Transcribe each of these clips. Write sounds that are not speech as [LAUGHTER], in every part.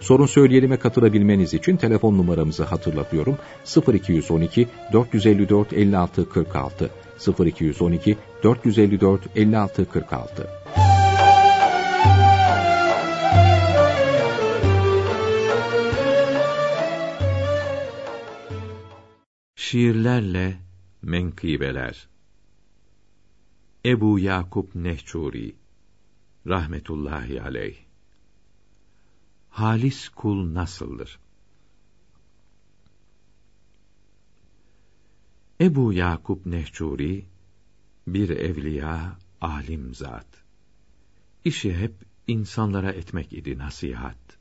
Sorun söyleyelim'e katılabilmeniz için telefon numaramızı hatırlatıyorum. 0212 454 56 46 0212 454 56 46 Şiirlerle menkıbeler. Ebu Yakup Nehçuri rahmetullahi aleyh Halis kul nasıldır? Ebu Yakup Nehçuri bir evliya, alim zat. İşi hep insanlara etmek idi nasihat.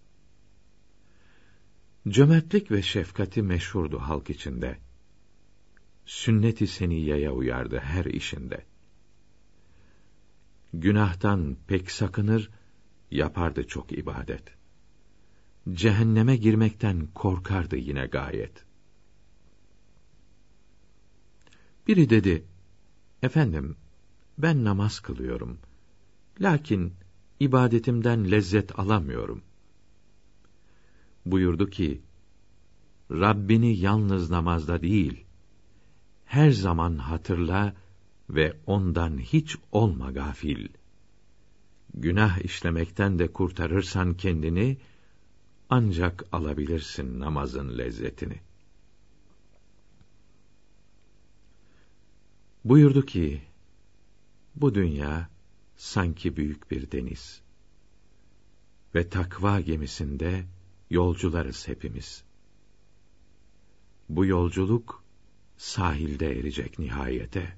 Cömertlik ve şefkati meşhurdu halk içinde. Sünnet-i seniyeye uyardı her işinde. Günahtan pek sakınır, yapardı çok ibadet. Cehenneme girmekten korkardı yine gayet. Biri dedi, Efendim, ben namaz kılıyorum. Lakin ibadetimden lezzet alamıyorum. Buyurdu ki, Rabbini yalnız namazda değil, her zaman hatırla ve ondan hiç olma gafil. Günah işlemekten de kurtarırsan kendini, ancak alabilirsin namazın lezzetini. Buyurdu ki, bu dünya sanki büyük bir deniz ve takva gemisinde yolcularız hepimiz. Bu yolculuk sahilde erecek nihayete.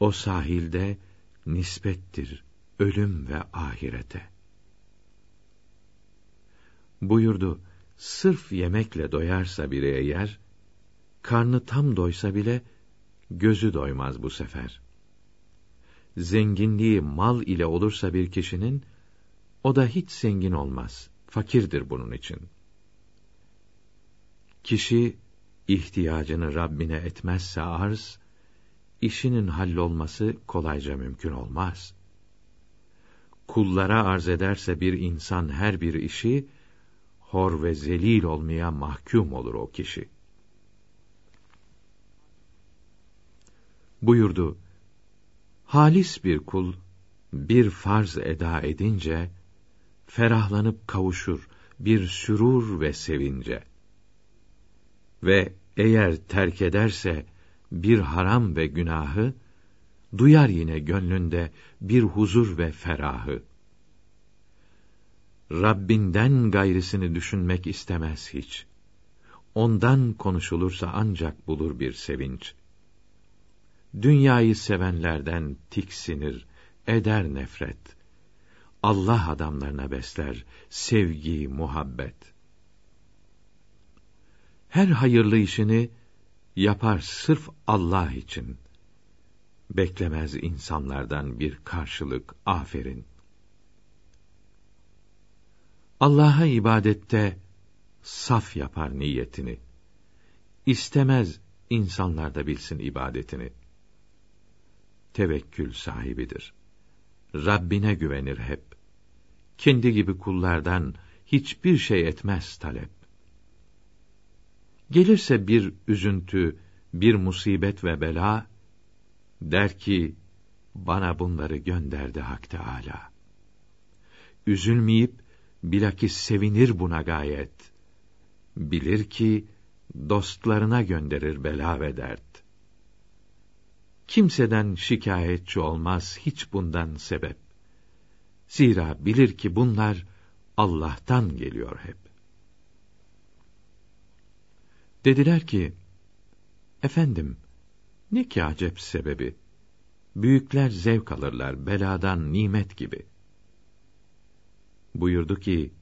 O sahilde nispettir ölüm ve ahirete. Buyurdu, sırf yemekle doyarsa biri eğer, karnı tam doysa bile, gözü doymaz bu sefer. Zenginliği mal ile olursa bir kişinin, o da hiç zengin olmaz, fakirdir bunun için. Kişi, ihtiyacını Rabbine etmezse arz, işinin hallolması kolayca mümkün olmaz. Kullara arz ederse bir insan her bir işi, hor ve zelil olmaya mahkum olur o kişi. Buyurdu, halis bir kul, bir farz eda edince, ferahlanıp kavuşur bir sürur ve sevince. Ve eğer terk ederse bir haram ve günahı, duyar yine gönlünde bir huzur ve ferahı. Rabbinden gayrısını düşünmek istemez hiç. Ondan konuşulursa ancak bulur bir sevinç. Dünyayı sevenlerden tiksinir, eder nefret. Allah adamlarına besler sevgi, muhabbet. Her hayırlı işini yapar sırf Allah için. Beklemez insanlardan bir karşılık, aferin. Allah'a ibadette saf yapar niyetini. İstemez insanlar da bilsin ibadetini. Tevekkül sahibidir. Rabbine güvenir hep. Kendi gibi kullardan hiçbir şey etmez talep. Gelirse bir üzüntü, bir musibet ve bela, der ki, bana bunları gönderdi Hak Teâlâ. Üzülmeyip, bilakis sevinir buna gayet. Bilir ki dostlarına gönderir bela ve dert. Kimseden şikayetçi olmaz hiç bundan sebep. Zira bilir ki bunlar Allah'tan geliyor hep. Dediler ki, efendim, ne ki acep sebebi? Büyükler zevk alırlar beladan nimet gibi buyurdu ki,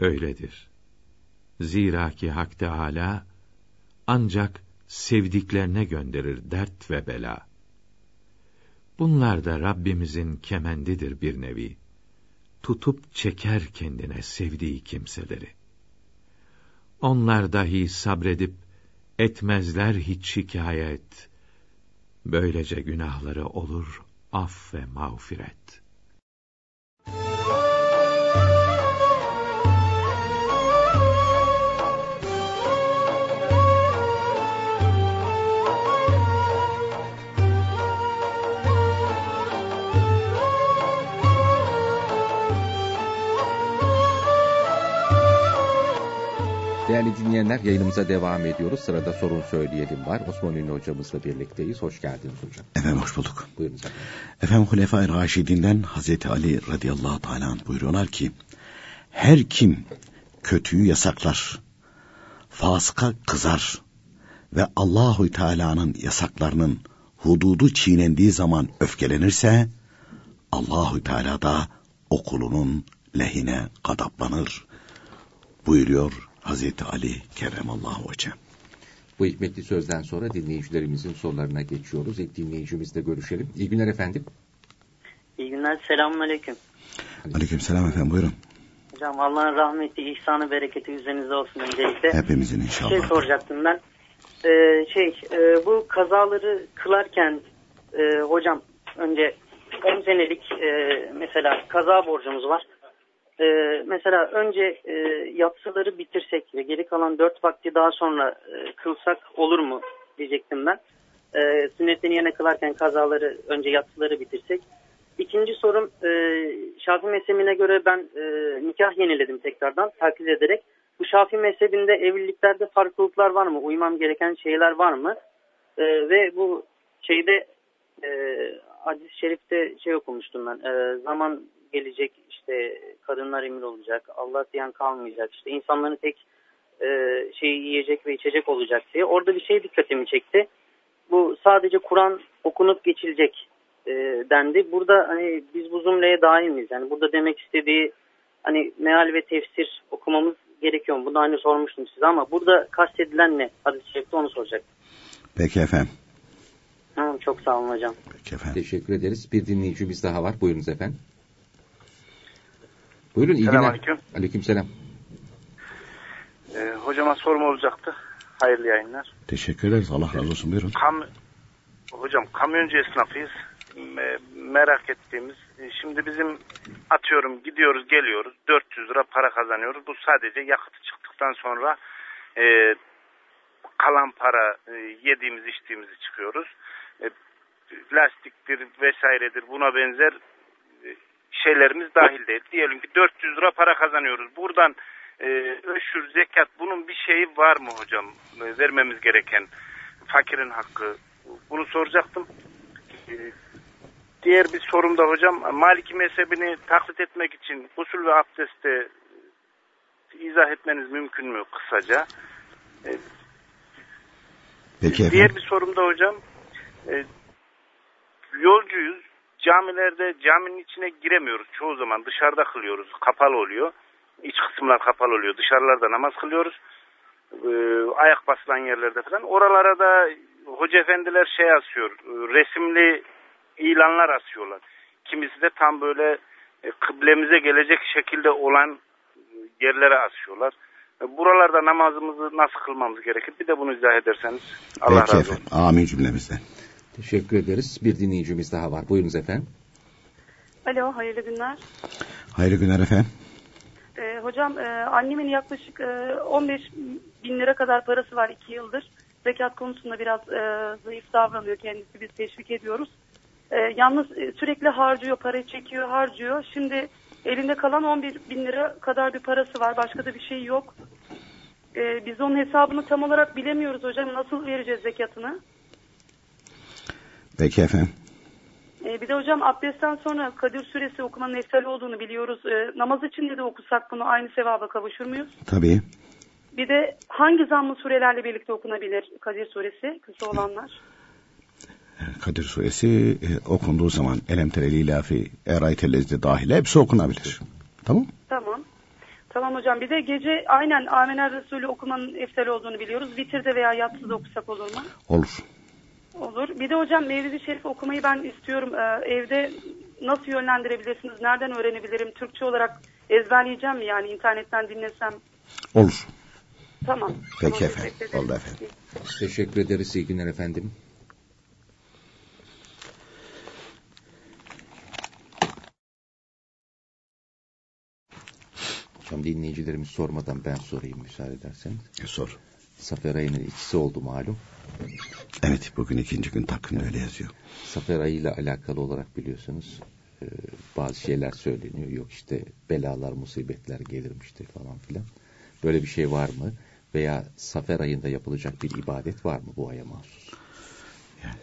öyledir. Zira ki Hak Teâlâ, ancak sevdiklerine gönderir dert ve bela. Bunlar da Rabbimizin kemendidir bir nevi. Tutup çeker kendine sevdiği kimseleri. Onlar dahi sabredip etmezler hiç şikayet. Böylece günahları olur af ve mağfiret. Değerli dinleyenler yayınımıza devam ediyoruz. Sırada sorun söyleyelim var. Osman Ünlü hocamızla birlikteyiz. Hoş geldiniz hocam. Efendim hoş bulduk. Buyurun efendim. Efendim Hulefai Raşidinden Hazreti Ali radıyallahu teala buyuruyorlar ki her kim kötüyü yasaklar, fasıka kızar ve Allahü Teala'nın yasaklarının hududu çiğnendiği zaman öfkelenirse Allahü Teala da okulunun lehine gadaplanır buyuruyor Hazreti Ali Kerremallahu Vece. Bu hikmetli sözden sonra dinleyicilerimizin sorularına geçiyoruz. İlk dinleyicimizle görüşelim. İyi günler efendim. İyi günler, selamun aleyküm. Aleyküm selam efendim buyurun. Hocam Allah'ın rahmeti, ihsanı, bereketi üzerinize olsun öncelikle. Hepimizin inşallah. şey soracaktım ben. Ee, şey, e, bu kazaları kılarken e, hocam önce 10 senelik e, mesela kaza borcumuz var. E, mesela önce e, yatsıları bitirsek ve geri kalan 4 vakti daha sonra e, kılsak olur mu diyecektim ben. E, sünnetten yerine kılarken kazaları önce yatsıları bitirsek. İkinci sorum e, Şafii mezhebine göre ben e, nikah yeniledim tekrardan takip ederek. Bu Şafii mezhebinde evliliklerde farklılıklar var mı? Uymam gereken şeyler var mı? E, ve bu şeyde e, hadis-i şerifte şey okumuştum ben. E, zaman gelecek işte kadınlar emir olacak. Allah diyen kalmayacak. İşte insanların tek e, şeyi yiyecek ve içecek olacak diye. Orada bir şey dikkatimi çekti. Bu sadece Kur'an okunup geçilecek e, dendi. Burada hani biz bu zümreye daimiz. Yani burada demek istediği hani meal ve tefsir okumamız gerekiyor mu? Bunu hani sormuştum size ama burada kastedilen ne? Hadis-i şerifte onu soracak. Peki efendim. Tamam çok sağ olun hocam. Peki efendim. Teşekkür ederiz. Bir dinleyicimiz daha var. Buyurunuz efendim. Buyurun iyi günler. Selamünaleyküm. Aleykümselam. Ee, hocama sorum olacaktı. Hayırlı yayınlar. Teşekkür ederiz. Allah razı olsun. Buyurun. Kam hocam kamyoncu esnafıyız. Me- merak ettiğimiz e, şimdi bizim atıyorum gidiyoruz geliyoruz 400 lira para kazanıyoruz. Bu sadece yakıtı çıktıktan sonra e, kalan para e, yediğimiz içtiğimizi çıkıyoruz. E, lastiktir vesairedir buna benzer şeylerimiz dahil değil. Diyelim ki 400 lira para kazanıyoruz. Buradan e, öşür, zekat bunun bir şeyi var mı hocam? E, vermemiz gereken fakirin hakkı. Bunu soracaktım. E, diğer bir sorum da hocam Maliki mezhebini taklit etmek için usul ve abdeste izah etmeniz mümkün mü kısaca? E, Peki efendim. Diğer bir sorum da hocam. E, yolcuyuz. Camilerde caminin içine giremiyoruz. Çoğu zaman dışarıda kılıyoruz. Kapalı oluyor. İç kısımlar kapalı oluyor. Dışarılarda namaz kılıyoruz. E, ayak basılan yerlerde falan. Oralara da hoca efendiler şey asıyor. e, Resimli ilanlar asıyorlar. Kimisi de tam böyle e, kıblemize gelecek şekilde olan yerlere asıyorlar. E, Buralarda namazımızı nasıl kılmamız gerekir? Bir de bunu izah ederseniz. Allah Peki razı olsun. efendim. Amin cümlemizden. Teşekkür ederiz. Bir dinleyicimiz daha var. Buyurunuz efendim. Alo, hayırlı günler. Hayırlı günler efendim. Ee, hocam, e, annemin yaklaşık e, 15 bin lira kadar parası var 2 yıldır. Zekat konusunda biraz e, zayıf davranıyor kendisi, biz teşvik ediyoruz. E, yalnız e, sürekli harcıyor, parayı çekiyor, harcıyor. Şimdi elinde kalan 11 bin lira kadar bir parası var, başka da bir şey yok. E, biz onun hesabını tam olarak bilemiyoruz hocam. Nasıl vereceğiz zekatını? Peki efendim. E, bir de hocam abdestten sonra Kadir Suresi okumanın eftal olduğunu biliyoruz. E, namaz için de, okusak bunu aynı sevaba kavuşur muyuz? Tabii. Bir de hangi zammı surelerle birlikte okunabilir Kadir Suresi kısa olanlar? Kadir suresi e, okunduğu zaman Elem tereli ilafi eraytelezde dahil hepsi okunabilir. Tamam Tamam. Tamam hocam. Bir de gece aynen Amener Resulü okumanın eftal olduğunu biliyoruz. Vitirde veya yatsıda okusak olur mu? Olur. Olur. Bir de hocam Mevlid-i Şerif okumayı ben istiyorum. Ee, evde nasıl yönlendirebilirsiniz? Nereden öğrenebilirim? Türkçe olarak ezberleyeceğim mi? Yani internetten dinlesem. Olur. Tamam. Peki tamam, efendim. teşekkür. Oldu efendim. Teşekkür ederiz. İyi günler efendim. Hocam dinleyicilerimiz sormadan ben sorayım müsaade ederseniz. E, sor. Safer ayının ikisi oldu malum. Evet bugün ikinci gün takvimde öyle yazıyor. Safer ayıyla alakalı olarak biliyorsunuz e, bazı şeyler söyleniyor. Yok işte belalar, musibetler gelirmiştir falan filan. Böyle bir şey var mı? Veya Safer ayında yapılacak bir ibadet var mı bu aya mahsus? Yani,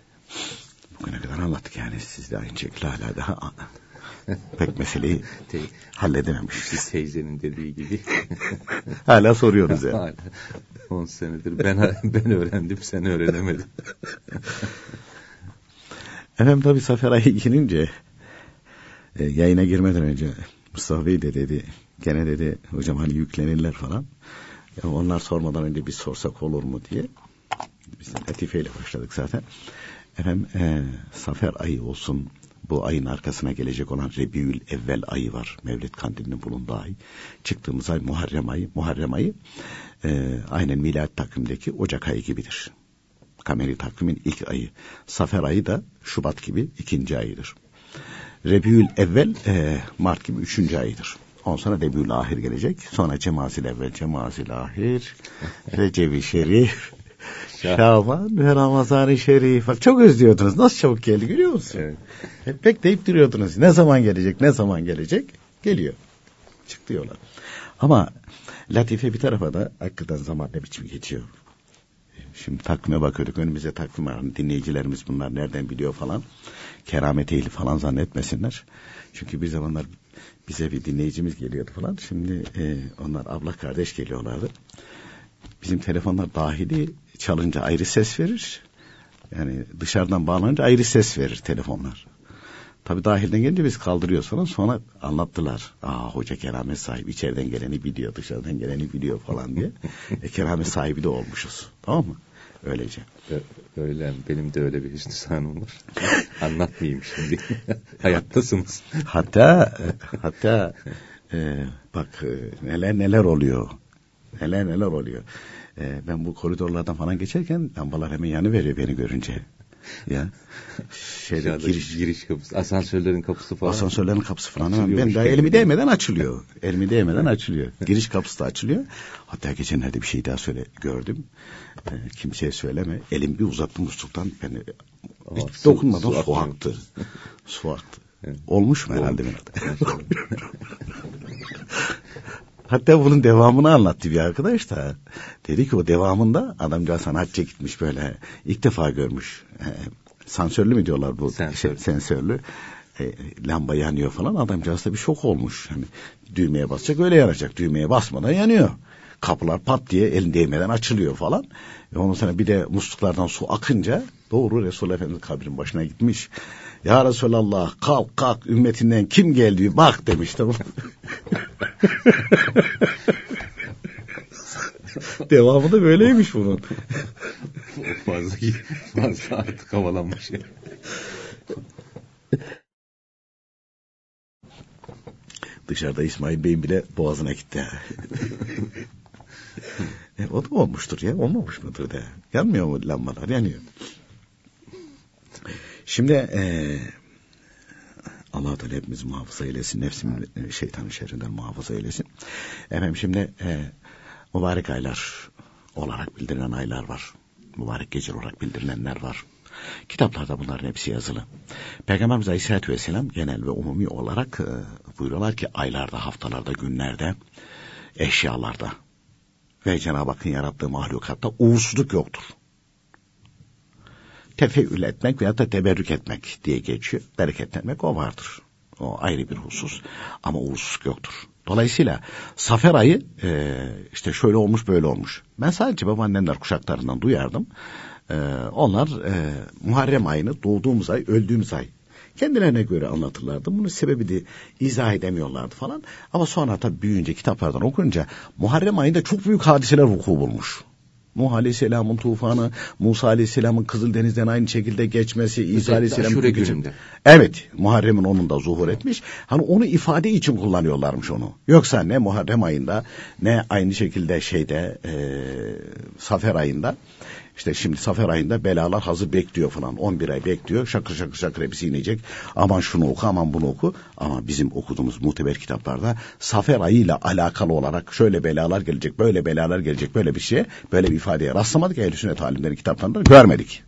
bugüne kadar anlattık yani siz de aynı şekilde hala daha [LAUGHS] pek meseleyi [LAUGHS] Te- halledememişiz. Siz teyzenin dediği gibi [LAUGHS] hala soruyoruz yani. hala 10 senedir ben [LAUGHS] ben öğrendim sen öğrenemedin. [LAUGHS] Efendim tabii Safer ayı gelince e, yayına girmeden önce Mustafa Bey de dedi gene dedi hocam hani yüklenirler falan. Ya onlar sormadan önce bir sorsak olur mu diye. Biz de latifeyle başladık zaten. Efendim e, Safer ayı olsun bu ayın arkasına gelecek olan Rebiül Evvel ayı var. Mevlid kandilinin bulunduğu ay. Çıktığımız ay Muharrem ayı. Muharrem ayı e, aynen milat takvimdeki Ocak ayı gibidir. Kameri takvimin ilk ayı. Safer ayı da Şubat gibi ikinci ayıdır. Rebiül Evvel e, Mart gibi üçüncü ayıdır. Ondan sonra Rebiül Ahir gelecek. Sonra Cemazil Evvel, Cemazil Ahir, Recep-i Şerif, Şaban ve Ramazan-ı Şerif. Bak çok özlüyordunuz. Nasıl çabuk geldi görüyor musun? Evet. Hep bekleyip duruyordunuz. Ne zaman gelecek, ne zaman gelecek? Geliyor. Çıktı yola. Ama Latife bir tarafa da hakikaten zaman ne biçim geçiyor. Şimdi takvime bakıyorduk. Önümüze takvim var. Dinleyicilerimiz bunlar nereden biliyor falan. Keramet ehli falan zannetmesinler. Çünkü bir zamanlar bize bir dinleyicimiz geliyordu falan. Şimdi e, onlar abla kardeş geliyorlardı. Bizim telefonlar dahili çalınca ayrı ses verir. Yani dışarıdan bağlanınca ayrı ses verir telefonlar. Tabii dahilden gelince biz kaldırıyoruz falan. Sonra anlattılar. Aa hoca keramet sahibi içeriden geleni biliyor, dışarıdan geleni biliyor falan diye. e, keramet sahibi de olmuşuz. Tamam mı? Öylece. Öyle benim de öyle bir hüsnü sanım var. Anlatmayayım şimdi. [LAUGHS] Hayattasınız. Hatta hatta e, bak e, neler neler oluyor. Neler neler oluyor. E, ben bu koridorlardan falan geçerken lambalar hemen yanı veriyor beni görünce. Ya Aşağıda giriş giriş kapısı, asansörlerin kapısı falan. Asansörlerin kapısı falan hemen ben daha elimi değmeden açılıyor. Elimi değmeden açılıyor. Giriş kapısı da açılıyor. Hatta geçenlerde bir şey daha söyle gördüm. Ee, kimseye söyleme. Elim bir uzattım musluktan. Ben Aa, hiç su- dokunmadan su su, aktı. su aktı. Evet. Olmuş mu herhalde benim? [LAUGHS] Hatta bunun devamını anlattı bir arkadaş da. Dedi ki o devamında adamcağız sanatçı gitmiş böyle. ilk defa görmüş. Ee, sansörlü mü diyorlar bu? Sensör. Şey, sensörlü. E, lamba yanıyor falan. Adamcağız da bir şok olmuş. Hani düğmeye basacak öyle yanacak. Düğmeye basmadan yanıyor. Kapılar pat diye elin değmeden açılıyor falan. Ve ondan sonra bir de musluklardan su akınca doğru Resulullah Efendimiz kabrin başına gitmiş. Ya Resulallah kalk kalk ümmetinden kim geldi bak demiş tamam. [LAUGHS] [LAUGHS] Devamı da böyleymiş bunun. fazla, fazla artık havalanmış. Dışarıda İsmail Bey'in bile boğazına gitti. e, o da olmuştur ya. Olmamış mıdır da. Yanmıyor mu lambalar? Yanıyor. Şimdi e, Allah Teala hepimizi muhafaza eylesin. Nefsimin e, şeytanın şerrinden muhafaza eylesin. Efendim şimdi e, mübarek aylar olarak bildirilen aylar var. Mübarek geceler olarak bildirilenler var. Kitaplarda bunların hepsi yazılı. Peygamberimiz Aleyhisselatü Vesselam genel ve umumi olarak e, buyuruyorlar ki aylarda, haftalarda, günlerde, eşyalarda ve Cenab-ı Hakk'ın yarattığı mahlukatta uğursuzluk yoktur. Tefeül etmek veya da teberrük etmek diye geçiyor. Bereketlenmek o vardır. O ayrı bir husus. Ama uğursuzluk yoktur. Dolayısıyla Safer ayı e, işte şöyle olmuş böyle olmuş. Ben sadece babaannemler kuşaklarından duyardım. E, onlar e, Muharrem ayını doğduğumuz ay, öldüğümüz ay kendilerine göre anlatırlardı. Bunun sebebi de izah edemiyorlardı falan. Ama sonra tabii büyüyünce kitaplardan okunca Muharrem ayında çok büyük hadiseler vuku bulmuş. Nuh Aleyhisselam'ın tufanı, Musa Aleyhisselam'ın Kızıldeniz'den aynı şekilde geçmesi, İsa Aleyhisselam'ın... Aşure gününde. Evet, Muharrem'in onun da zuhur etmiş. Hani onu ifade için kullanıyorlarmış onu. Yoksa ne Muharrem ayında ne aynı şekilde şeyde e, Safer ayında işte şimdi Safer ayında belalar hazır bekliyor falan. 11 ay bekliyor. Şakır şakır şakır hepsi inecek. Aman şunu oku aman bunu oku. Ama bizim okuduğumuz muteber kitaplarda Safer ayıyla alakalı olarak şöyle belalar gelecek, böyle belalar gelecek, böyle bir şeye, böyle bir ifadeye rastlamadık. Ehl-i sünnet alimlerin kitaplarında görmedik.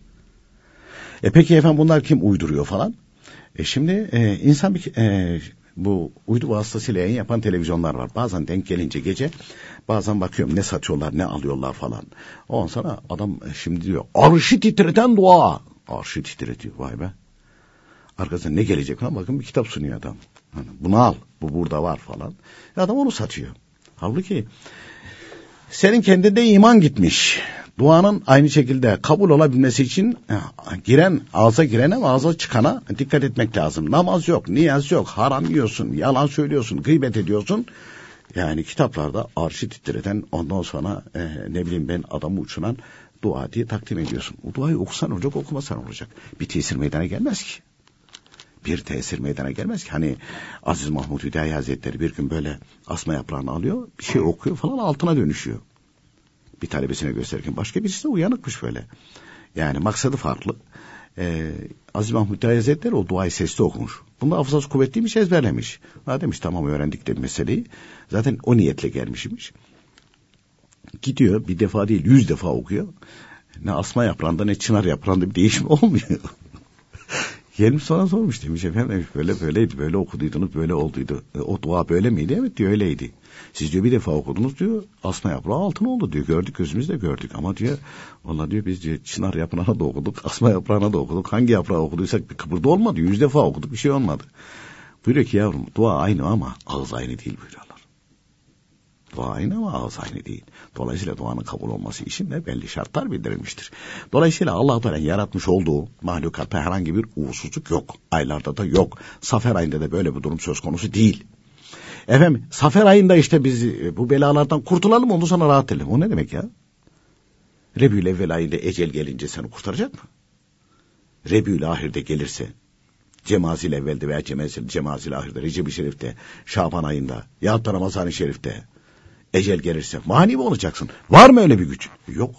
E peki efendim bunlar kim uyduruyor falan? E şimdi e, insan bir e, bu uydu vasıtasıyla yayın yapan televizyonlar var. Bazen denk gelince gece bazen bakıyorum ne satıyorlar ne alıyorlar falan. Ondan sonra adam e, şimdi diyor arşı titreten dua. Arşı titretiyor vay be. Arkasında ne gelecek falan bakın bir kitap sunuyor adam. Hani bunu al bu burada var falan. E adam onu satıyor. Halbuki senin kendinde iman gitmiş. Duanın aynı şekilde kabul olabilmesi için e, giren ağza girene ve ağza çıkana dikkat etmek lazım. Namaz yok, niyaz yok, haram yiyorsun, yalan söylüyorsun, gıybet ediyorsun. Yani kitaplarda arşi titreten ondan sonra e, ne bileyim ben adamı uçuran dua diye takdim ediyorsun. O duayı okusan olacak okumasan olacak. Bir tesir meydana gelmez ki. Bir tesir meydana gelmez ki. Hani Aziz Mahmud Hüdayi Hazretleri bir gün böyle asma yaprağını alıyor bir şey okuyor falan altına dönüşüyor bir talebesine gösterirken başka birisi de uyanıkmış böyle. Yani maksadı farklı. Ee, Aziz Mahmut Hazretleri o duayı sesli okumuş. Bunda hafızası kuvvetliymiş ezberlemiş. Ha demiş tamam öğrendik de meseleyi. Zaten o niyetle gelmişmiş. Gidiyor bir defa değil yüz defa okuyor. Ne asma yaprağında ne çınar yaprağında bir değişim [LAUGHS] olmuyor. Gelmiş sonra sormuş demiş efendim böyle böyleydi böyle okuduydunuz böyle olduydu. E, o dua böyle miydi? Evet diyor öyleydi. Siz diyor bir defa okudunuz diyor asma yaprağı altın oldu diyor. Gördük gözümüzle gördük ama diyor valla diyor biz diyor çınar yaprağına da okuduk asma yaprağına da okuduk. Hangi yaprağı okuduysak bir kıpırdı olmadı. Yüz defa okuduk bir şey olmadı. Buyuruyor ki yavrum dua aynı ama ağız aynı değil buyuruyorlar. Dua aynı ama ağız aynı değil. Dolayısıyla duanın kabul olması için de belli şartlar bildirilmiştir. Dolayısıyla Allah Teala yaratmış olduğu mahlukatta herhangi bir uğursuzluk yok. Aylarda da yok. Safer ayında da böyle bir durum söz konusu değil. Efendim Safer ayında işte biz e, bu belalardan kurtulalım ondan sonra rahat edelim. O ne demek ya? Rebül evvel ayında ecel gelince seni kurtaracak mı? Rebül ahirde gelirse Cemazil evvelde veya Cemazil, Cemazil ahirde, Recep-i Şerif'te, Şaban ayında, ya da Ramazan-ı Şerif'te ecel gelirse mani mi olacaksın? Var mı öyle bir güç? Yok.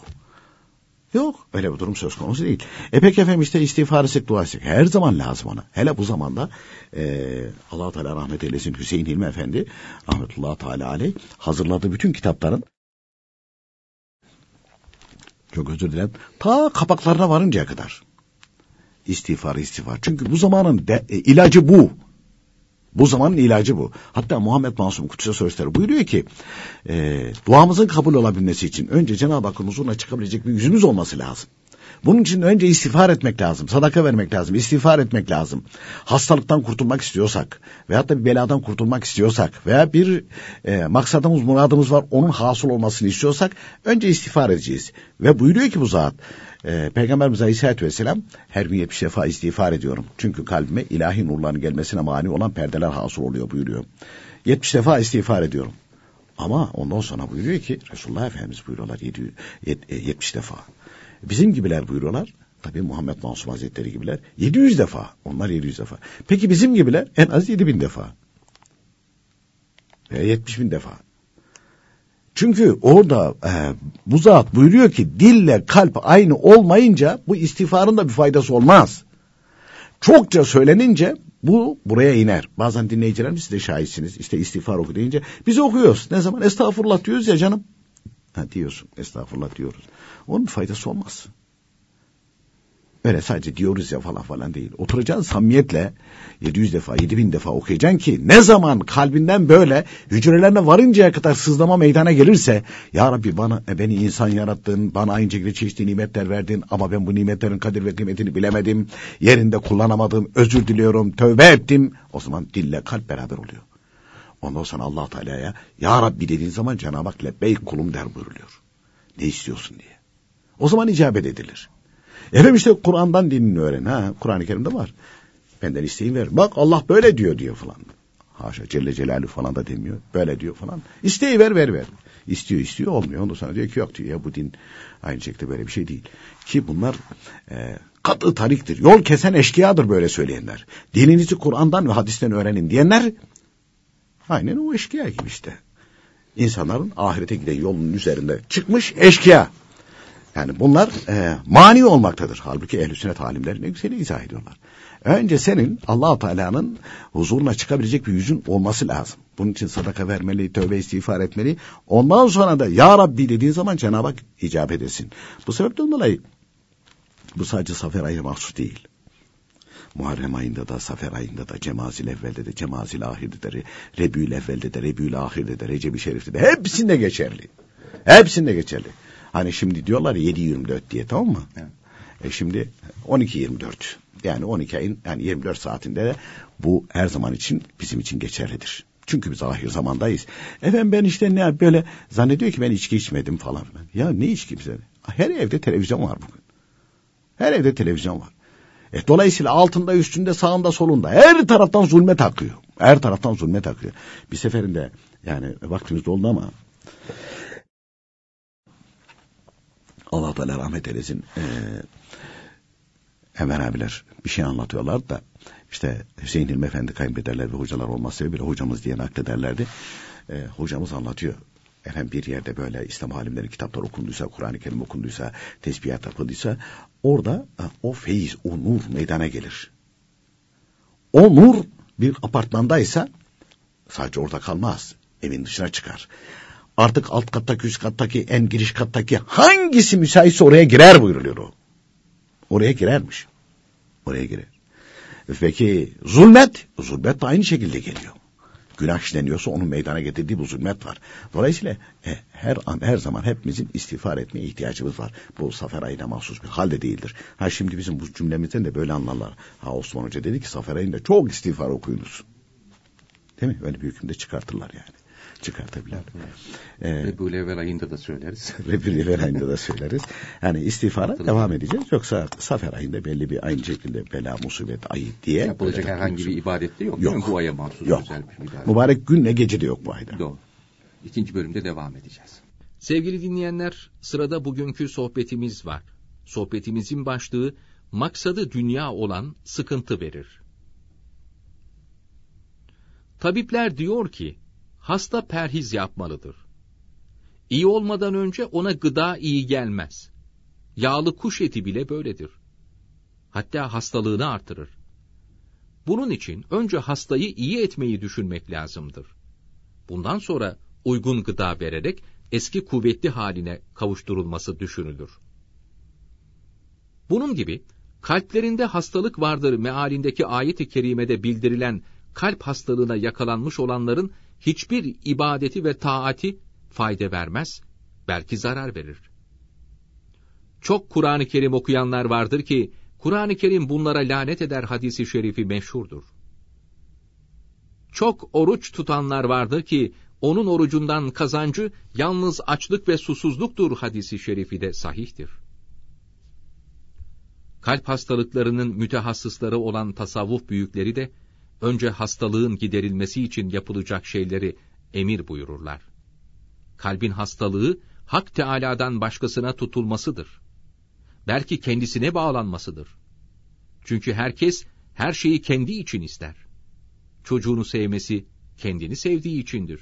Yok. Öyle bir durum söz konusu değil. E peki efendim işte istiğfar etsek dua etsek. Her zaman lazım ona. Hele bu zamanda e, allah Teala rahmet eylesin Hüseyin Hilmi Efendi rahmetullahi teala aleyh hazırladığı bütün kitapların çok özür dilerim. Ta kapaklarına varıncaya kadar. İstiğfar, istiğfar. Çünkü bu zamanın de, e, ilacı bu. Bu zamanın ilacı bu. Hatta Muhammed Masum Kutsu Sözleri buyuruyor ki e, duamızın kabul olabilmesi için önce Cenab-ı Hakk'ın huzuruna çıkabilecek bir yüzümüz olması lazım. Bunun için önce istiğfar etmek lazım, sadaka vermek lazım, istiğfar etmek lazım. Hastalıktan kurtulmak istiyorsak veyahut da bir beladan kurtulmak istiyorsak veya bir e, maksadımız, muradımız var onun hasıl olmasını istiyorsak önce istiğfar edeceğiz. Ve buyuruyor ki bu zat e, Peygamberimiz Aleyhisselatü Vesselam her gün 70 defa istiğfar ediyorum. Çünkü kalbime ilahi nurların gelmesine mani olan perdeler hasıl oluyor buyuruyor. 70 defa istiğfar ediyorum. Ama ondan sonra buyuruyor ki Resulullah Efendimiz buyuruyorlar 70 defa. Bizim gibiler buyuruyorlar. Tabi Muhammed Mansum Hazretleri gibiler 700 defa. Onlar 700 defa. Peki bizim gibiler en az 7000 defa. Veya 70 bin defa. Çünkü orada e, bu zat buyuruyor ki dille kalp aynı olmayınca bu istiğfarın da bir faydası olmaz. Çokça söylenince bu buraya iner. Bazen dinleyicilerimiz siz de şahitsiniz. İşte istiğfar oku deyince biz okuyoruz. Ne zaman estağfurullah diyoruz ya canım. Ha diyorsun estağfurullah diyoruz. Onun faydası olmaz. Öyle sadece diyoruz ya falan falan değil. Oturacaksın samimiyetle 700 defa 7000 defa okuyacaksın ki ne zaman kalbinden böyle hücrelerine varıncaya kadar sızlama meydana gelirse Ya Rabbi bana e, beni insan yarattın bana aynı şekilde çeşitli nimetler verdin ama ben bu nimetlerin kadir ve kıymetini bilemedim. Yerinde kullanamadım özür diliyorum tövbe ettim. O zaman dille kalp beraber oluyor. Ondan sonra allah Teala'ya Ya Rabbi dediğin zaman Cenab-ı Hak lebbeyk kulum der buyuruluyor. Ne istiyorsun diye. O zaman icabet edilir. Efendim işte Kur'an'dan dinini öğren. Ha, Kur'an-ı Kerim'de var. Benden isteyin ver. Bak Allah böyle diyor diyor falan. Haşa Celle Celaluhu falan da demiyor. Böyle diyor falan. İsteği ver ver ver. İstiyor istiyor olmuyor. Ondan sonra diyor ki yok diyor ya bu din aynı şekilde böyle bir şey değil. Ki bunlar e, katı tariktir. Yol kesen eşkıyadır böyle söyleyenler. Dininizi Kur'an'dan ve hadisten öğrenin diyenler aynen o eşkıya gibi işte. İnsanların ahirete giden yolun üzerinde çıkmış eşkıya. Yani bunlar e, mani olmaktadır. Halbuki ehl-i sünnet alimleri ne güzel izah ediyorlar. Önce senin allah Teala'nın huzuruna çıkabilecek bir yüzün olması lazım. Bunun için sadaka vermeli, tövbe istiğfar etmeli. Ondan sonra da Ya Rabbi dediğin zaman Cenab-ı Hak icap edesin. Bu sebepten dolayı bu sadece Safer ayı mahsus değil. Muharrem ayında da, Safer ayında da, Cemazil evvelde de, Cemazil ahirde de, Rebül evvelde de, Rebül ahirde de, Recep-i Şerif'te de hepsinde geçerli. Hepsinde geçerli. Hani şimdi diyorlar 7-24 diye tamam mı? Evet. E şimdi 12-24. Yani 12 ayın yani 24 saatinde de bu her zaman için bizim için geçerlidir. Çünkü biz ahir zamandayız. Efendim ben işte ne böyle zannediyor ki ben içki içmedim falan. Ya ne içki bize? Her evde televizyon var bugün. Her evde televizyon var. E, dolayısıyla altında, üstünde, sağında, solunda her taraftan zulmet akıyor. Her taraftan zulmet akıyor. Bir seferinde yani vaktimiz doldu ama Allah Teala rahmet eylesin. Ee, Enver abiler bir şey anlatıyorlar da işte Hüseyin Hilmi Efendi kaybederler ve hocalar olmaz sebebiyle hocamız diye naklederlerdi. Ee, hocamız anlatıyor. Efendim bir yerde böyle İslam alimlerin kitaplar okunduysa, Kur'an-ı Kerim okunduysa, tesbihat yapıldıysa orada e, o feyiz, o nur meydana gelir. O nur bir apartmandaysa sadece orada kalmaz. Evin dışına çıkar. Artık alt kattaki, üst kattaki, en giriş kattaki hangisi müsaitse oraya girer buyuruluyor o. Oraya girermiş. Oraya girer. Peki zulmet, zulmet de aynı şekilde geliyor. Günah işleniyorsa onun meydana getirdiği bu zulmet var. Dolayısıyla e, her an her zaman hepimizin istiğfar etmeye ihtiyacımız var. Bu Safer ayına mahsus bir halde değildir. Ha şimdi bizim bu cümlemizden de böyle anlarlar. Ha Osman Hoca dedi ki Safer ayında çok istiğfar okuyunuz. Değil mi? Öyle bir hükümde çıkartırlar yani çıkartabilir. Ee, Rebül evvel ayında da söyleriz. [LAUGHS] Rebül evvel ayında da söyleriz. Yani istiğfara devam edeceğiz. Yoksa Safer ayında belli bir aynı şekilde bela, musibet ayı diye. Yapılacak herhangi bir ibadet de yok. Yok. Bu aya mahsus yok. özel bir ibadet. Mübarek günle gece de yok bu ayda. Doğru. İkinci bölümde devam edeceğiz. Sevgili dinleyenler, sırada bugünkü sohbetimiz var. Sohbetimizin başlığı, maksadı dünya olan sıkıntı verir. Tabipler diyor ki, hasta perhiz yapmalıdır. İyi olmadan önce ona gıda iyi gelmez. Yağlı kuş eti bile böyledir. Hatta hastalığını artırır. Bunun için önce hastayı iyi etmeyi düşünmek lazımdır. Bundan sonra uygun gıda vererek eski kuvvetli haline kavuşturulması düşünülür. Bunun gibi kalplerinde hastalık vardır mealindeki ayet-i kerimede bildirilen kalp hastalığına yakalanmış olanların hiçbir ibadeti ve taati fayda vermez, belki zarar verir. Çok Kur'an-ı Kerim okuyanlar vardır ki, Kur'an-ı Kerim bunlara lanet eder hadisi şerifi meşhurdur. Çok oruç tutanlar vardır ki, onun orucundan kazancı yalnız açlık ve susuzluktur hadisi şerifi de sahihtir. Kalp hastalıklarının mütehassısları olan tasavvuf büyükleri de, önce hastalığın giderilmesi için yapılacak şeyleri emir buyururlar. Kalbin hastalığı, Hak Teâlâ'dan başkasına tutulmasıdır. Belki kendisine bağlanmasıdır. Çünkü herkes, her şeyi kendi için ister. Çocuğunu sevmesi, kendini sevdiği içindir.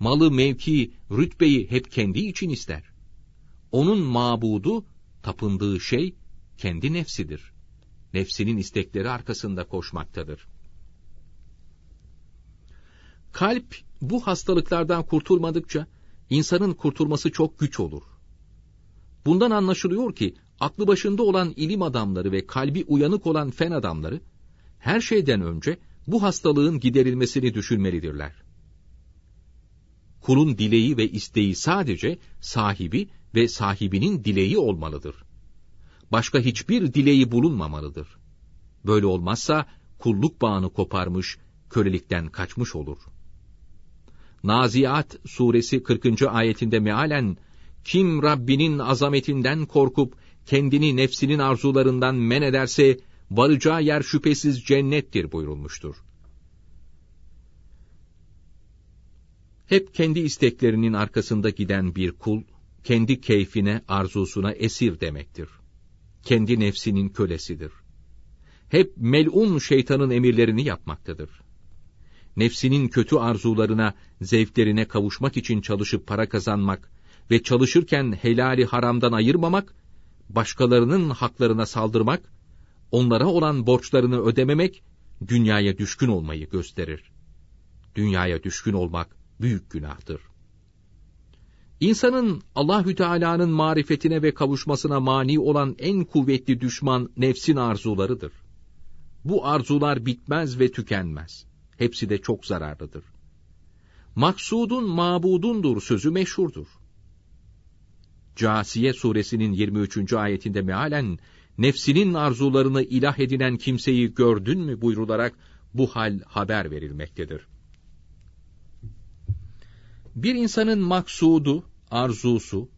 Malı, mevki, rütbeyi hep kendi için ister. Onun mabudu, tapındığı şey, kendi nefsidir. Nefsinin istekleri arkasında koşmaktadır. Kalp bu hastalıklardan kurtulmadıkça insanın kurtulması çok güç olur. Bundan anlaşılıyor ki aklı başında olan ilim adamları ve kalbi uyanık olan fen adamları her şeyden önce bu hastalığın giderilmesini düşünmelidirler. Kulun dileği ve isteği sadece sahibi ve sahibinin dileği olmalıdır. Başka hiçbir dileği bulunmamalıdır. Böyle olmazsa kulluk bağını koparmış, kölelikten kaçmış olur.'' Naziat suresi 40. ayetinde mealen kim Rabbinin azametinden korkup kendini nefsinin arzularından men ederse varacağı yer şüphesiz cennettir buyurulmuştur. Hep kendi isteklerinin arkasında giden bir kul, kendi keyfine, arzusuna esir demektir. Kendi nefsinin kölesidir. Hep melun şeytanın emirlerini yapmaktadır. Nefsinin kötü arzularına, zevklerine kavuşmak için çalışıp para kazanmak ve çalışırken helali haramdan ayırmamak, başkalarının haklarına saldırmak, onlara olan borçlarını ödememek, dünyaya düşkün olmayı gösterir. Dünyaya düşkün olmak büyük günahtır. İnsanın Allahü Teala'nın marifetine ve kavuşmasına mani olan en kuvvetli düşman nefsin arzularıdır. Bu arzular bitmez ve tükenmez. Hepsi de çok zararlıdır. Maksudun mabudundur sözü meşhurdur. Casiye suresinin 23. ayetinde mealen nefsinin arzularını ilah edinen kimseyi gördün mü buyrularak bu hal haber verilmektedir. Bir insanın maksudu, arzusu,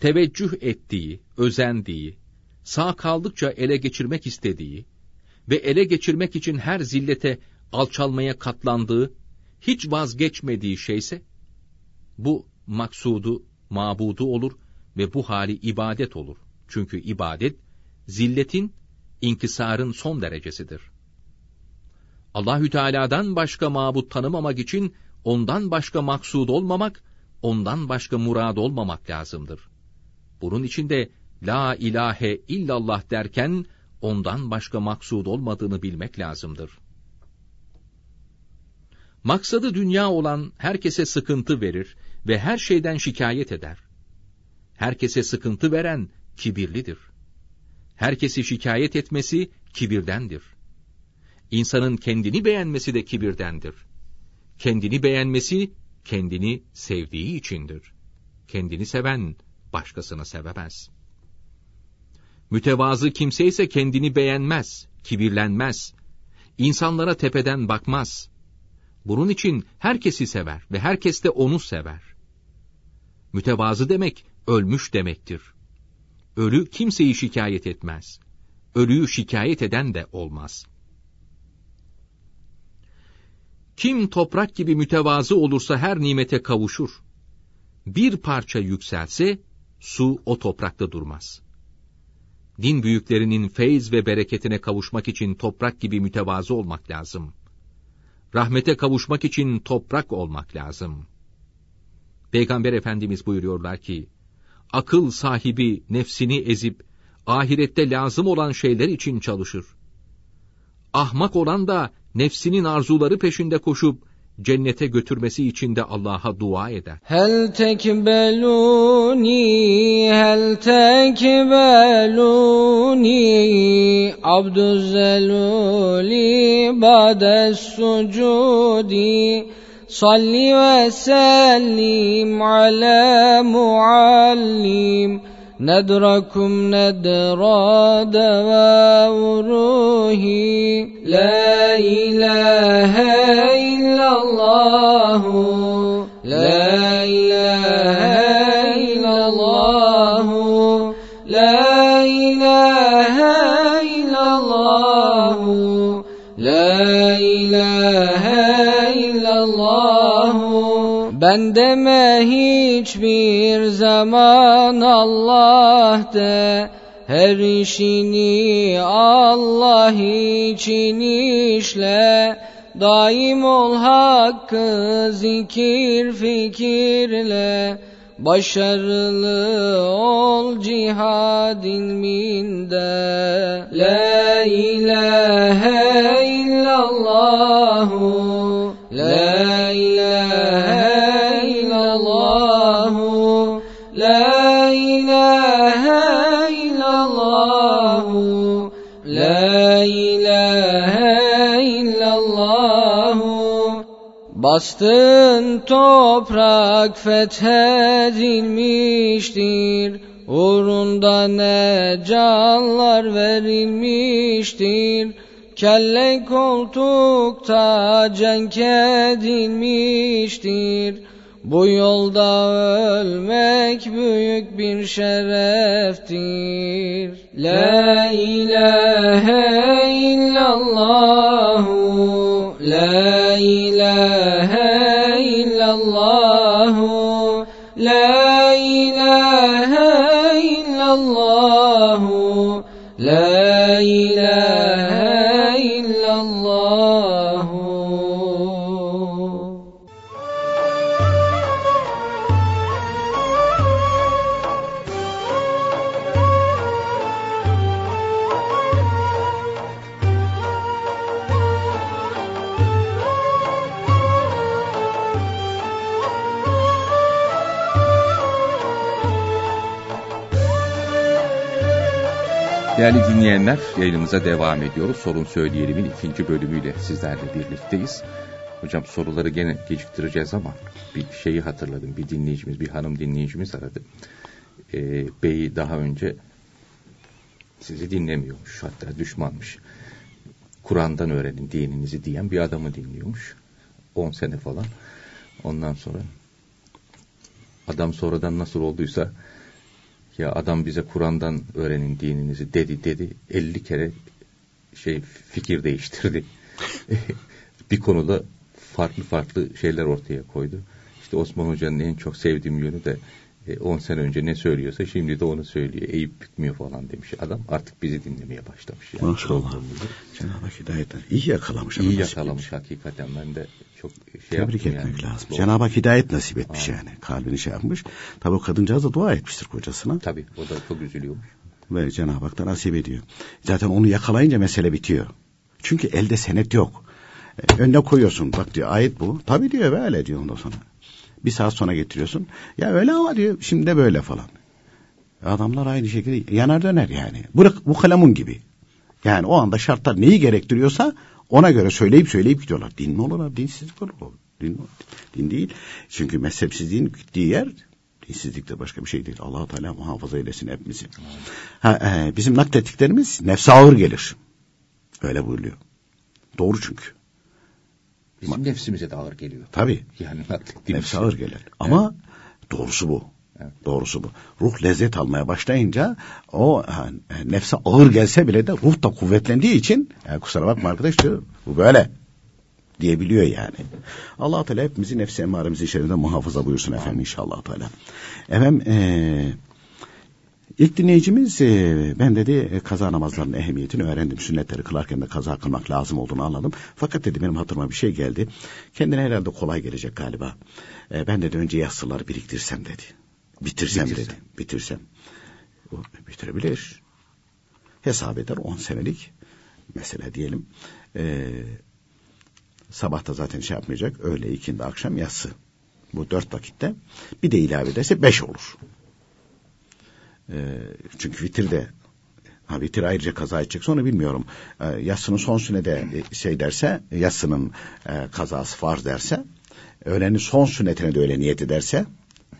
teveccüh ettiği, özendiği, sağ kaldıkça ele geçirmek istediği ve ele geçirmek için her zillete, alçalmaya katlandığı, hiç vazgeçmediği şeyse, bu maksudu, mabudu olur ve bu hali ibadet olur. Çünkü ibadet, zilletin, inkisarın son derecesidir. Allahü Teala'dan başka mabut tanımamak için ondan başka maksud olmamak, ondan başka murad olmamak lazımdır. Bunun için de la ilahe illallah derken ondan başka maksud olmadığını bilmek lazımdır. Maksadı dünya olan herkese sıkıntı verir ve her şeyden şikayet eder. Herkese sıkıntı veren kibirlidir. Herkesi şikayet etmesi kibirdendir. İnsanın kendini beğenmesi de kibirdendir. Kendini beğenmesi, kendini sevdiği içindir. Kendini seven, başkasını sevemez. Mütevazı kimse ise kendini beğenmez, kibirlenmez. İnsanlara tepeden bakmaz. Bunun için herkesi sever ve herkes de onu sever. Mütevazı demek, ölmüş demektir. Ölü kimseyi şikayet etmez. Ölüyü şikayet eden de olmaz.'' Kim toprak gibi mütevazı olursa her nimete kavuşur. Bir parça yükselse, su o toprakta durmaz. Din büyüklerinin feyz ve bereketine kavuşmak için toprak gibi mütevazı olmak lazım. Rahmete kavuşmak için toprak olmak lazım. Peygamber Efendimiz buyuruyorlar ki, akıl sahibi nefsini ezip, ahirette lazım olan şeyler için çalışır. Ahmak olan da nefsinin arzuları peşinde koşup cennete götürmesi için de Allah'a dua eder. Hel tekbeluni hel tekbeluni abdüzeluli ba'des sucudi salli ve sellim ala muallim ندركم ندرى دواء روحي لا إله إلا الله. لا Ben deme hiçbir zaman Allah de. Her işini Allah için işle. Daim ol hakkı zikir fikirle. Başarılı ol cihad ilminde La ilahe Bastın toprak fethedilmiştir. Uğrunda ne canlar verilmiştir. Kelle koltukta cenk edilmiştir. Bu yolda ölmek büyük bir şereftir. La ilahe illallah Değerli dinleyenler, yayınımıza devam ediyoruz. Sorun Söyleyelim'in ikinci bölümüyle sizlerle birlikteyiz. Hocam soruları gene geciktireceğiz ama bir şeyi hatırladım. Bir dinleyicimiz, bir hanım dinleyicimiz aradı. Ee, beyi daha önce sizi dinlemiyormuş, hatta düşmanmış. Kur'an'dan öğrenin dininizi diyen bir adamı dinliyormuş. 10 sene falan. Ondan sonra adam sonradan nasıl olduysa ya adam bize Kur'an'dan öğrenin dininizi dedi dedi 50 kere şey fikir değiştirdi. [LAUGHS] bir konuda farklı farklı şeyler ortaya koydu. İşte Osman Hoca'nın en çok sevdiğim yönü de 10 sene önce ne söylüyorsa şimdi de onu söylüyor. Eğip bükmüyor falan demiş adam. Artık bizi dinlemeye başlamış. Yani. Maşallah. Cenab-ı Hak hidayetler. İyi yakalamış. İyi yakalamış hakikaten. Ben de çok şey Tebrik etmek yani. lazım. Doğru. Cenab-ı Hak hidayet nasip etmiş yani. Kalbini şey yapmış. Tabi o kadıncağız da dua etmiştir kocasına. Tabii o da çok üzülüyormuş. Ve Cenab-ı Hak da nasip ediyor. Zaten onu yakalayınca mesele bitiyor. Çünkü elde senet yok. E, önüne koyuyorsun. Bak diyor ayet bu. Tabi diyor böyle diyor ondan sonra. Bir saat sonra getiriyorsun. Ya öyle ama diyor şimdi de böyle falan. Adamlar aynı şekilde yanar döner yani. Bu, bu kalemun gibi. Yani o anda şartlar neyi gerektiriyorsa ona göre söyleyip söyleyip gidiyorlar. Din mi olur abi? Dinsizlik olur. Din, din değil. Çünkü mezhepsizliğin gittiği yer dinsizlik de başka bir şey değil. allah Teala muhafaza eylesin hepimizi. Ha, e, bizim naklettiklerimiz nefse ağır gelir. Öyle buyuruyor. Doğru çünkü. Bizim nefsimize de ağır geliyor. Tabii. Yani naklettiğimiz Nefse şey. ağır gelir. Ama doğrusu bu. Doğrusu bu. Ruh lezzet almaya başlayınca o ha, nefse ağır gelse bile de ruh da kuvvetlendiği için ya kusura bakma arkadaş diyor bu böyle diyebiliyor yani. Allah Teala hepimizi nefsi emmaremizi içerisinde muhafaza buyursun efendim inşallah Teala. Efendim eee İlk dinleyicimiz e, ben dedi e, kaza namazlarının ehemmiyetini öğrendim. Sünnetleri kılarken de kaza kılmak lazım olduğunu anladım. Fakat dedi benim hatırıma bir şey geldi. Kendine herhalde kolay gelecek galiba. E, ben dedi önce yassıları biriktirsem dedi. Bitirsem, Bitirsem. dedi. Bitirsem. O, bitirebilir. Hesap eder 10 senelik. Mesela diyelim. E, sabahta zaten şey yapmayacak. Öğle, ikindi, akşam, yatsı. Bu dört vakitte. Bir de ilave ederse beş olur. E, çünkü vitirde ha, vitir ayrıca kaza edecek onu bilmiyorum. E, yatsının son sünede e, şey derse yatsının e, kazası farz derse öğlenin son sünnetine de öyle niyet ederse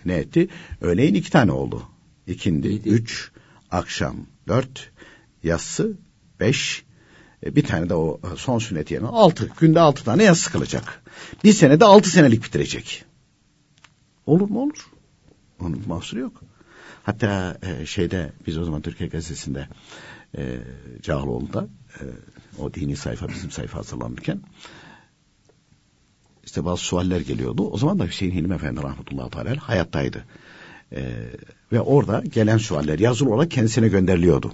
ne etti? Öğleyin iki tane oldu. İkindi, İyiydi. üç, akşam dört, yatsı beş, e, bir tane de o e, son sünneti yerine altı. Günde altı tane yatsı kılacak. Bir senede altı senelik bitirecek. Olur mu olur? Onun mahsuru yok. Hatta e, şeyde biz o zaman Türkiye Gazetesi'nde e, Cağaloğlu'nda e, o dini sayfa bizim sayfa hazırlanırken işte bazı sualler geliyordu. O zaman da Hüseyin Hilmi Efendi rahmetullahi teala hayattaydı. E, ve orada gelen sualler yazılı olarak kendisine gönderiliyordu.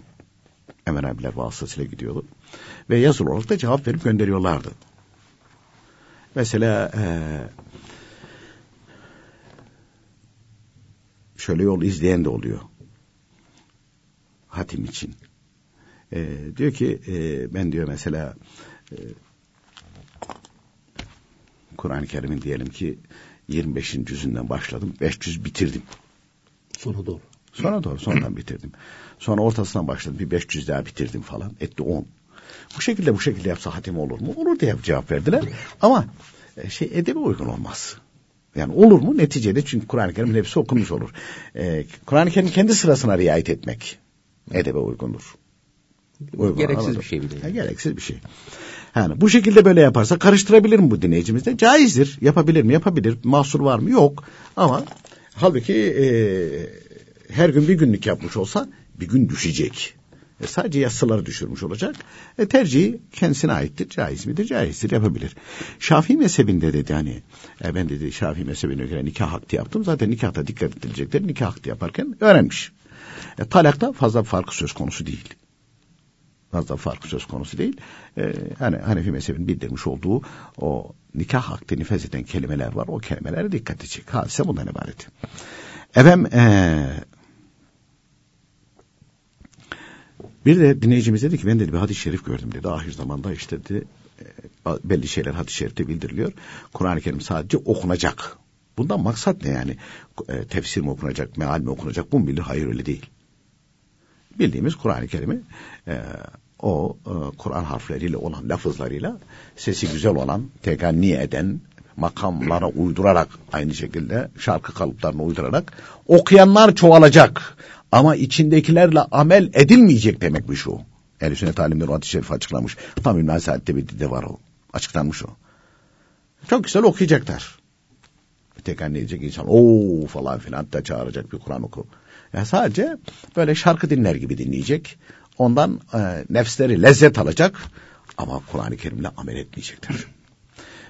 Ömer abiler vasıtasıyla gidiyordu. Ve yazılı olarak da cevap verip gönderiyorlardı. Mesela e, şöyle yol izleyen de oluyor. Hatim için. E, diyor ki e, ben diyor mesela e, Kur'an-ı Kerim'in diyelim ki 25. cüzünden başladım. 500 bitirdim. Sonu doğru. Sonra doğru sonradan bitirdim. Sonra ortasından başladım. Bir 500 daha bitirdim falan. Etti 10. Bu şekilde bu şekilde yapsa hatim olur mu? Olur diye cevap verdiler. Ama e, şey edebi uygun olmaz. Yani olur mu? Neticede çünkü Kur'an-ı Kerim'in hepsi okunmuş olur. Ee, Kur'an-ı Kerim kendi sırasına riayet etmek edebe uygundur. Uygun, Gereksiz anladım. bir şey de. Ha, gereksiz bir şey. Yani bu şekilde böyle yaparsa karıştırabilir mi bu dinleyicimiz de? Caizdir. Yapabilir mi? Yapabilir. Mahsur var mı? Yok. Ama halbuki e, her gün bir günlük yapmış olsa bir gün düşecek. E, sadece yassıları düşürmüş olacak. E, tercihi kendisine aittir. Caiz midir? Caizdir. Yapabilir. Şafii mezhebinde dedi hani e, ben dedi Şafii mezhebine göre nikah hakkı yaptım. Zaten nikahta dikkat edilecekler. Nikah hakkı yaparken öğrenmiş. E, talakta fazla farkı söz konusu değil. Fazla farkı söz konusu değil. E, hani Hanefi mezhebinin bildirmiş olduğu o nikah hakkı nifez eden kelimeler var. O kelimelere dikkat edecek. Hadise bundan ibaret. Efendim e, bir de dinleyicimiz dedi ki ben dedi bir hadis-i şerif gördüm dedi. Ahir zamanda işte dedi e, belli şeyler hadis-i şerifte bildiriliyor. Kur'an-ı Kerim sadece okunacak. Bundan maksat ne yani? E, tefsir mi okunacak, meal mi okunacak? Bu bilir? Hayır öyle değil. Bildiğimiz Kur'an-ı Kerim'i e, o e, Kur'an harfleriyle olan lafızlarıyla sesi güzel olan, teganni eden, makamlara uydurarak aynı şekilde şarkı kalıplarına uydurarak okuyanlar çoğalacak. Ama içindekilerle amel edilmeyecek demek bu şu. Ehl-i Sünnet alimleri hadis-i şerifi açıklamış. Tam bir de var o. Açıklanmış o. Çok güzel okuyacaklar. Tekrar ne diyecek insan? Oo falan filan hatta çağıracak bir Kur'an oku. Yani sadece böyle şarkı dinler gibi dinleyecek. Ondan e, nefsleri lezzet alacak. Ama Kur'an-ı Kerim'le amel etmeyecekler.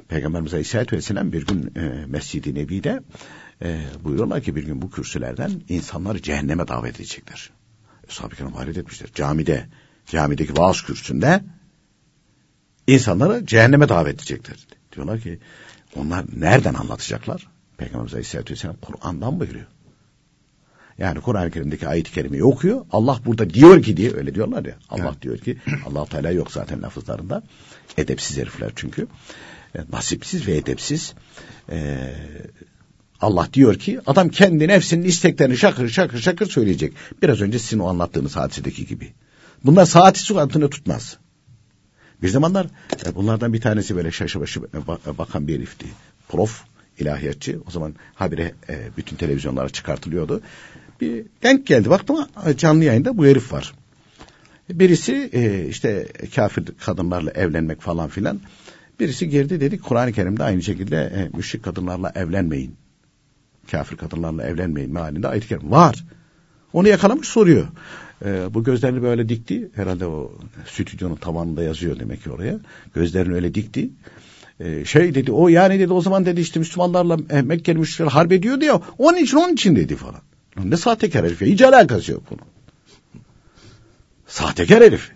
Peygamberimiz Aleyhisselatü Vesselam bir gün e, Mescid-i Nebi'de e, buyuruyorlar ki bir gün bu kürsülerden insanları cehenneme davet edecekler. Sahabe-i Kiram hayret. Camide, camideki vaaz kürsüsünde insanları cehenneme davet edecekler. Diyorlar ki onlar nereden anlatacaklar? Peygamberimiz Aleyhisselatü Vesselam Kur'an'dan buyuruyor. Yani Kur'an-ı Kerim'deki ayet-i kerimeyi okuyor. Allah burada diyor ki diye öyle diyorlar ya. Allah evet. diyor ki Allah Teala yok zaten lafızlarında. Edepsiz herifler çünkü. E, nasipsiz ve edepsiz. E, Allah diyor ki adam kendi nefsinin isteklerini şakır şakır şakır söyleyecek. Biraz önce sizin o anlattığınız hadisedeki gibi. Bunlar saati suratını tutmaz. Bir zamanlar e, bunlardan bir tanesi böyle şaşı başı e, bakan bir herifti. Prof, ilahiyatçı. O zaman habire e, bütün televizyonlara çıkartılıyordu. Bir denk geldi. Baktım canlı yayında bu herif var. Birisi e, işte kafir kadınlarla evlenmek falan filan. Birisi girdi dedi Kur'an-ı Kerim'de aynı şekilde e, müşrik kadınlarla evlenmeyin. Kafir kadınlarla evlenmeyin mealinde ayet-i kerim var. Onu yakalamış soruyor. E, bu gözlerini böyle dikti. Herhalde o stüdyonun tavanında yazıyor demek ki oraya. Gözlerini öyle dikti. E, şey dedi o yani dedi o zaman dedi işte Müslümanlarla e, Mekkeli müşrikler harp ediyordu ya onun için onun için dedi falan. Ne sahtekar herif ya hiç alakası yok bunun. Sahtekar herif.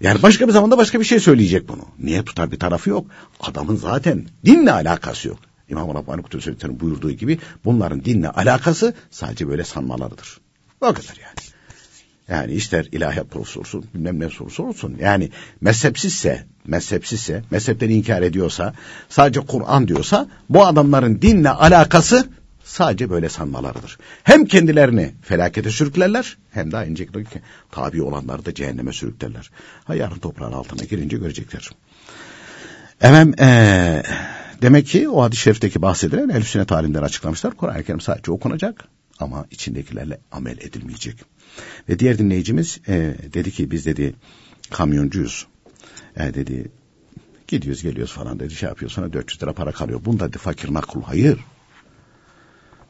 Yani başka bir zamanda başka bir şey söyleyecek bunu. Niye tutar bir tarafı yok. Adamın zaten dinle alakası yok. İmam-ı Rabbani Kutubu Sözlükler'in buyurduğu gibi bunların dinle alakası sadece böyle sanmalarıdır. O kadar yani. Yani ister ilahiyat olsun, bilmem ne sorusu olsun. Yani mezhepsizse, mezhepsizse, mezhepleri inkar ediyorsa, sadece Kur'an diyorsa, bu adamların dinle alakası sadece böyle sanmalarıdır. Hem kendilerini felakete sürüklerler, hem de aynı şekilde tabi olanları da cehenneme sürüklerler. Ha yarın toprağın altına girince görecekler. Efendim, ee, demek ki o hadis-i şerifteki bahsedilen el sünnet halinden açıklamışlar. Kur'an-ı Kerim sadece okunacak ama içindekilerle amel edilmeyecek. Ve diğer dinleyicimiz e, dedi ki biz dedi kamyoncuyuz. E, dedi gidiyoruz geliyoruz falan dedi şey yapıyor sonra 400 lira para kalıyor. Bunda dedi fakir nakul hayır.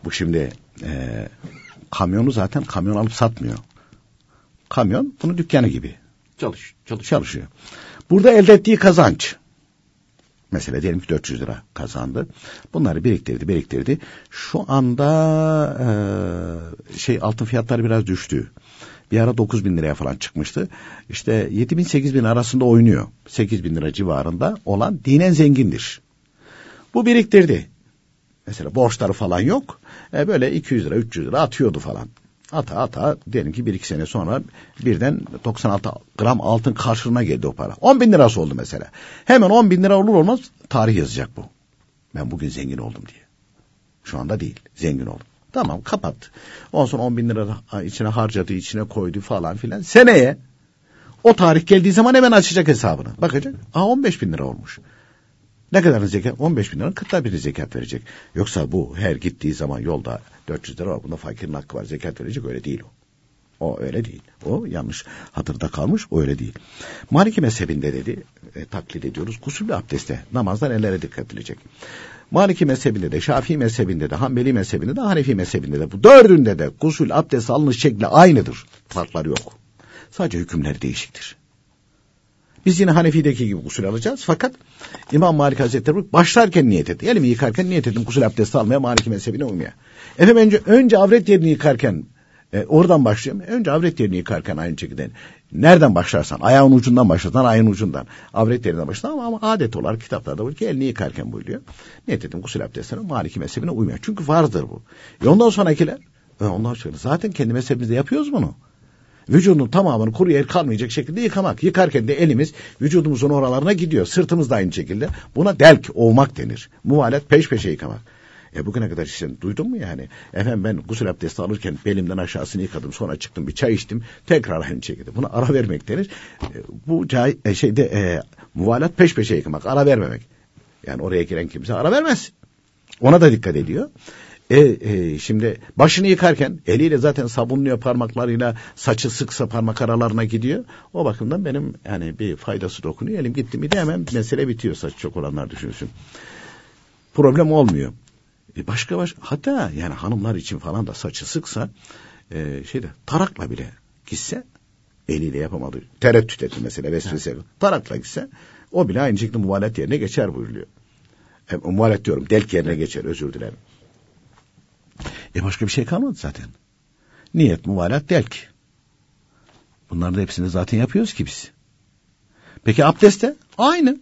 Bu şimdi e, kamyonu zaten kamyon alıp satmıyor. Kamyon bunu dükkanı gibi. Çalış, çalış. Çalışıyor. Burada elde ettiği kazanç. Mesela diyelim ki 400 lira kazandı. Bunları biriktirdi, biriktirdi. Şu anda e, şey altın fiyatları biraz düştü. Bir ara 9 bin liraya falan çıkmıştı. İşte 7 bin 8 bin arasında oynuyor. 8 bin lira civarında olan dinen zengindir. Bu biriktirdi. Mesela borçları falan yok. E böyle 200 lira 300 lira atıyordu falan. Ata ata diyelim ki bir iki sene sonra birden 96 gram altın karşılığına geldi o para. 10 bin lirası oldu mesela. Hemen 10 bin lira olur olmaz tarih yazacak bu. Ben bugün zengin oldum diye. Şu anda değil zengin oldum. Tamam kapat. Ondan sonra 10 bin lira içine harcadı içine koydu falan filan. Seneye o tarih geldiği zaman hemen açacak hesabını. Bakacak. Aa 15 bin lira olmuş. Ne kadarın zekat? 15 bin liranın kırkta biri zekat verecek. Yoksa bu her gittiği zaman yolda 400 lira var. Bunda fakirin hakkı var. Zekat verecek öyle değil o. O öyle değil. O yanlış hatırda kalmış. O öyle değil. Maliki mezhebinde dedi e, taklit ediyoruz. Gusüllü abdestte namazda nelere dikkat edilecek? Maliki mezhebinde de, Şafii mezhebinde de, Hanbeli mezhebinde de, Hanefi mezhebinde de bu dördünde de gusül abdest alınış şekli aynıdır. Farkları yok. Sadece hükümleri değişiktir. Biz yine Hanefi'deki gibi gusül alacağız. Fakat İmam Malik Hazretleri başlarken niyet etti. Elimi yıkarken niyet ettim gusül abdesti almaya Maliki mezhebine uymaya. Efendim önce, önce avret yerini yıkarken e, oradan başlayayım. Önce avret yerini yıkarken aynı şekilde. Nereden başlarsan, ayağın ucundan başlarsan ayağın ucundan. Avret yerinden başlarsan ama, ama adet olarak kitaplarda var ki elini yıkarken buyuruyor. Niyet ettim gusül abdestine Maliki mezhebine uymuyor. Çünkü vardır bu. E ondan sonrakiler, e ondan sonra zaten kendi mezhebimizde yapıyoruz bunu vücudun tamamını kuru yer kalmayacak şekilde yıkamak. Yıkarken de elimiz vücudumuzun oralarına gidiyor. Sırtımız da aynı şekilde. Buna delk, ovmak denir. Muvalet peş peşe yıkamak. E bugüne kadar işte duydun mu yani? Efendim ben gusül abdesti alırken belimden aşağısını yıkadım. Sonra çıktım bir çay içtim. Tekrar aynı şekilde. Buna ara vermek denir. E, bu cay, e, şeyde e, muvalat peş peşe yıkamak. Ara vermemek. Yani oraya giren kimse ara vermez. Ona da dikkat ediyor. E, e, şimdi başını yıkarken eliyle zaten sabunluyor parmaklarıyla saçı sıksa parmak aralarına gidiyor. O bakımdan benim yani bir faydası dokunuyor. Elim gitti mi de hemen mesele bitiyor saç çok olanlar düşünsün. Problem olmuyor. E başka baş hatta yani hanımlar için falan da saçı sıksa e, şeyde tarakla bile gitse eliyle yapamadı. Tereddüt etti mesela vesvese. Tarakla gitse o bile aynı şekilde muvalet yerine geçer buyuruyor. E, muvalet diyorum delk yerine geçer özür dilerim. E başka bir şey kalmadı zaten. Niyet, muvalat, delk. Bunların da hepsini zaten yapıyoruz ki biz. Peki abdeste? Aynı.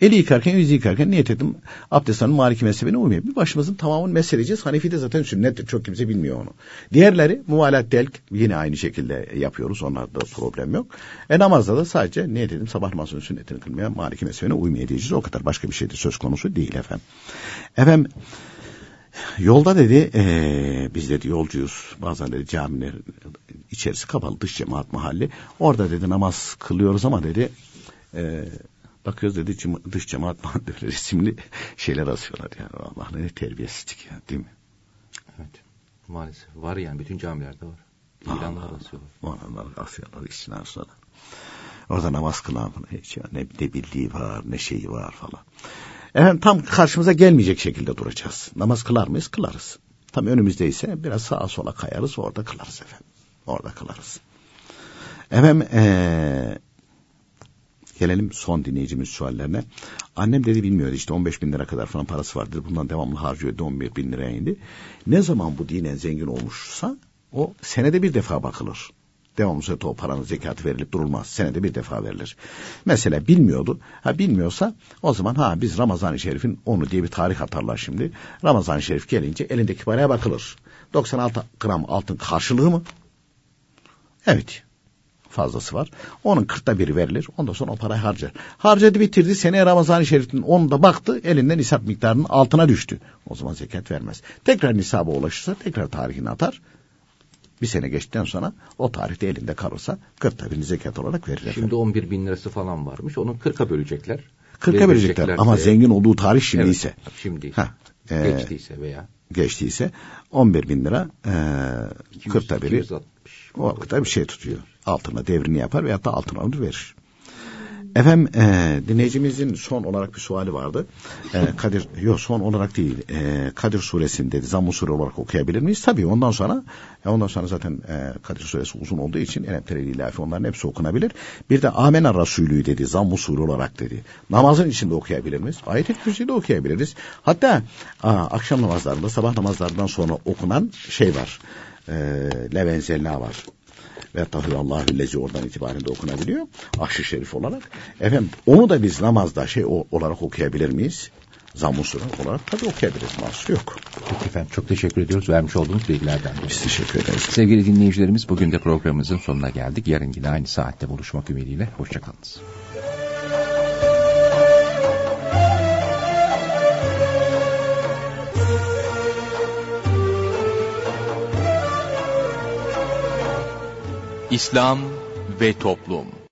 Eli yıkarken, yüzü yıkarken niyet ettim. Abdest hanım maliki mezhebine uymuyor. Bir başımızın tamamını meseleyeceğiz. Hanefi de zaten sünnettir. Çok kimse bilmiyor onu. Diğerleri muvalat delk yine aynı şekilde yapıyoruz. Onlarda problem yok. E namazda da sadece niyet ettim sabah namazının sünnetini kılmaya maliki mezhebine uymaya diyeceğiz. O kadar başka bir şey söz konusu değil efendim. Efendim Yolda dedi ee, biz dedi yolcuyuz bazen dedi camiler içerisi kapalı dış cemaat mahalli orada dedi namaz kılıyoruz ama dedi e, bakıyoruz dedi dış cemaat mahalli resimli şeyler asıyorlar yani Allah ne terbiyesizlik ya değil mi? Evet maalesef var yani bütün camilerde var. İlanlar asıyorlar. Onlar asıyorlar içine asıyorlar. Orada namaz kılan hiç ne, ne bildiği var ne şeyi var falan. Efendim tam karşımıza gelmeyecek şekilde duracağız. Namaz kılar mıyız? Kılarız. Tam önümüzdeyse biraz sağa sola kayarız orada kılarız efendim. Orada kılarız. Efendim ee, gelelim son dinleyicimiz suallerine. Annem dedi bilmiyordu işte 15 bin lira kadar falan parası vardı. Bundan devamlı harcıyordu 11 bin liraya indi. Ne zaman bu dinen zengin olmuşsa o senede bir defa bakılır devamlı o paranın zekatı verilip durulmaz. Senede bir defa verilir. Mesela bilmiyordu. Ha bilmiyorsa o zaman ha biz Ramazan-ı Şerif'in onu diye bir tarih atarlar şimdi. Ramazan-ı Şerif gelince elindeki paraya bakılır. 96 gram altın karşılığı mı? Evet. Fazlası var. Onun kırkta biri verilir. Ondan sonra o parayı harcar. Harcadı bitirdi. Seneye Ramazan-ı Şerif'in onu da baktı. Elinden nisap miktarının altına düştü. O zaman zekat vermez. Tekrar nisaba ulaşırsa tekrar tarihini atar bir sene geçtikten sonra o tarihte elinde kalırsa 40 bin zekat olarak verir. Şimdi 11 bin lirası falan varmış. Onu 40'a bölecekler. 40'a bölecekler ama de, zengin olduğu tarih şimdi evet, ise. Şimdi ha, e, geçtiyse veya. Geçtiyse 11 bin lira e, 40'ta biri o vakitte bir şey tutuyor. Altına devrini yapar veyahut da altına alır verir. Efendim e, dinleyicimizin son olarak bir suali vardı. E, Kadir, yok son olarak değil. E, Kadir suresini dedi. Zamm-ı sure olarak okuyabilir miyiz? Tabii ondan sonra e, ondan sonra zaten e, Kadir suresi uzun olduğu için Eneptereli ilafi onların hepsi okunabilir. Bir de Amener Rasulü dedi. Zamm-ı sure olarak dedi. Namazın içinde okuyabilir miyiz? Ayet-i kürsüyle okuyabiliriz. Hatta a, akşam namazlarında sabah namazlarından sonra okunan şey var. E, Levenzelna var ve tahirallahu lezi oradan itibaren de okunabiliyor. Ahşi şerif olarak. Efendim onu da biz namazda şey olarak okuyabilir miyiz? Zamm-ı olarak tabii okuyabiliriz. Mahsur yok. Peki efendim çok teşekkür ediyoruz. Vermiş olduğunuz bilgilerden. Biz teşekkür ederiz. Sevgili dinleyicilerimiz bugün de programımızın sonuna geldik. Yarın yine aynı saatte buluşmak ümidiyle. Hoşçakalınız. İslam ve Toplum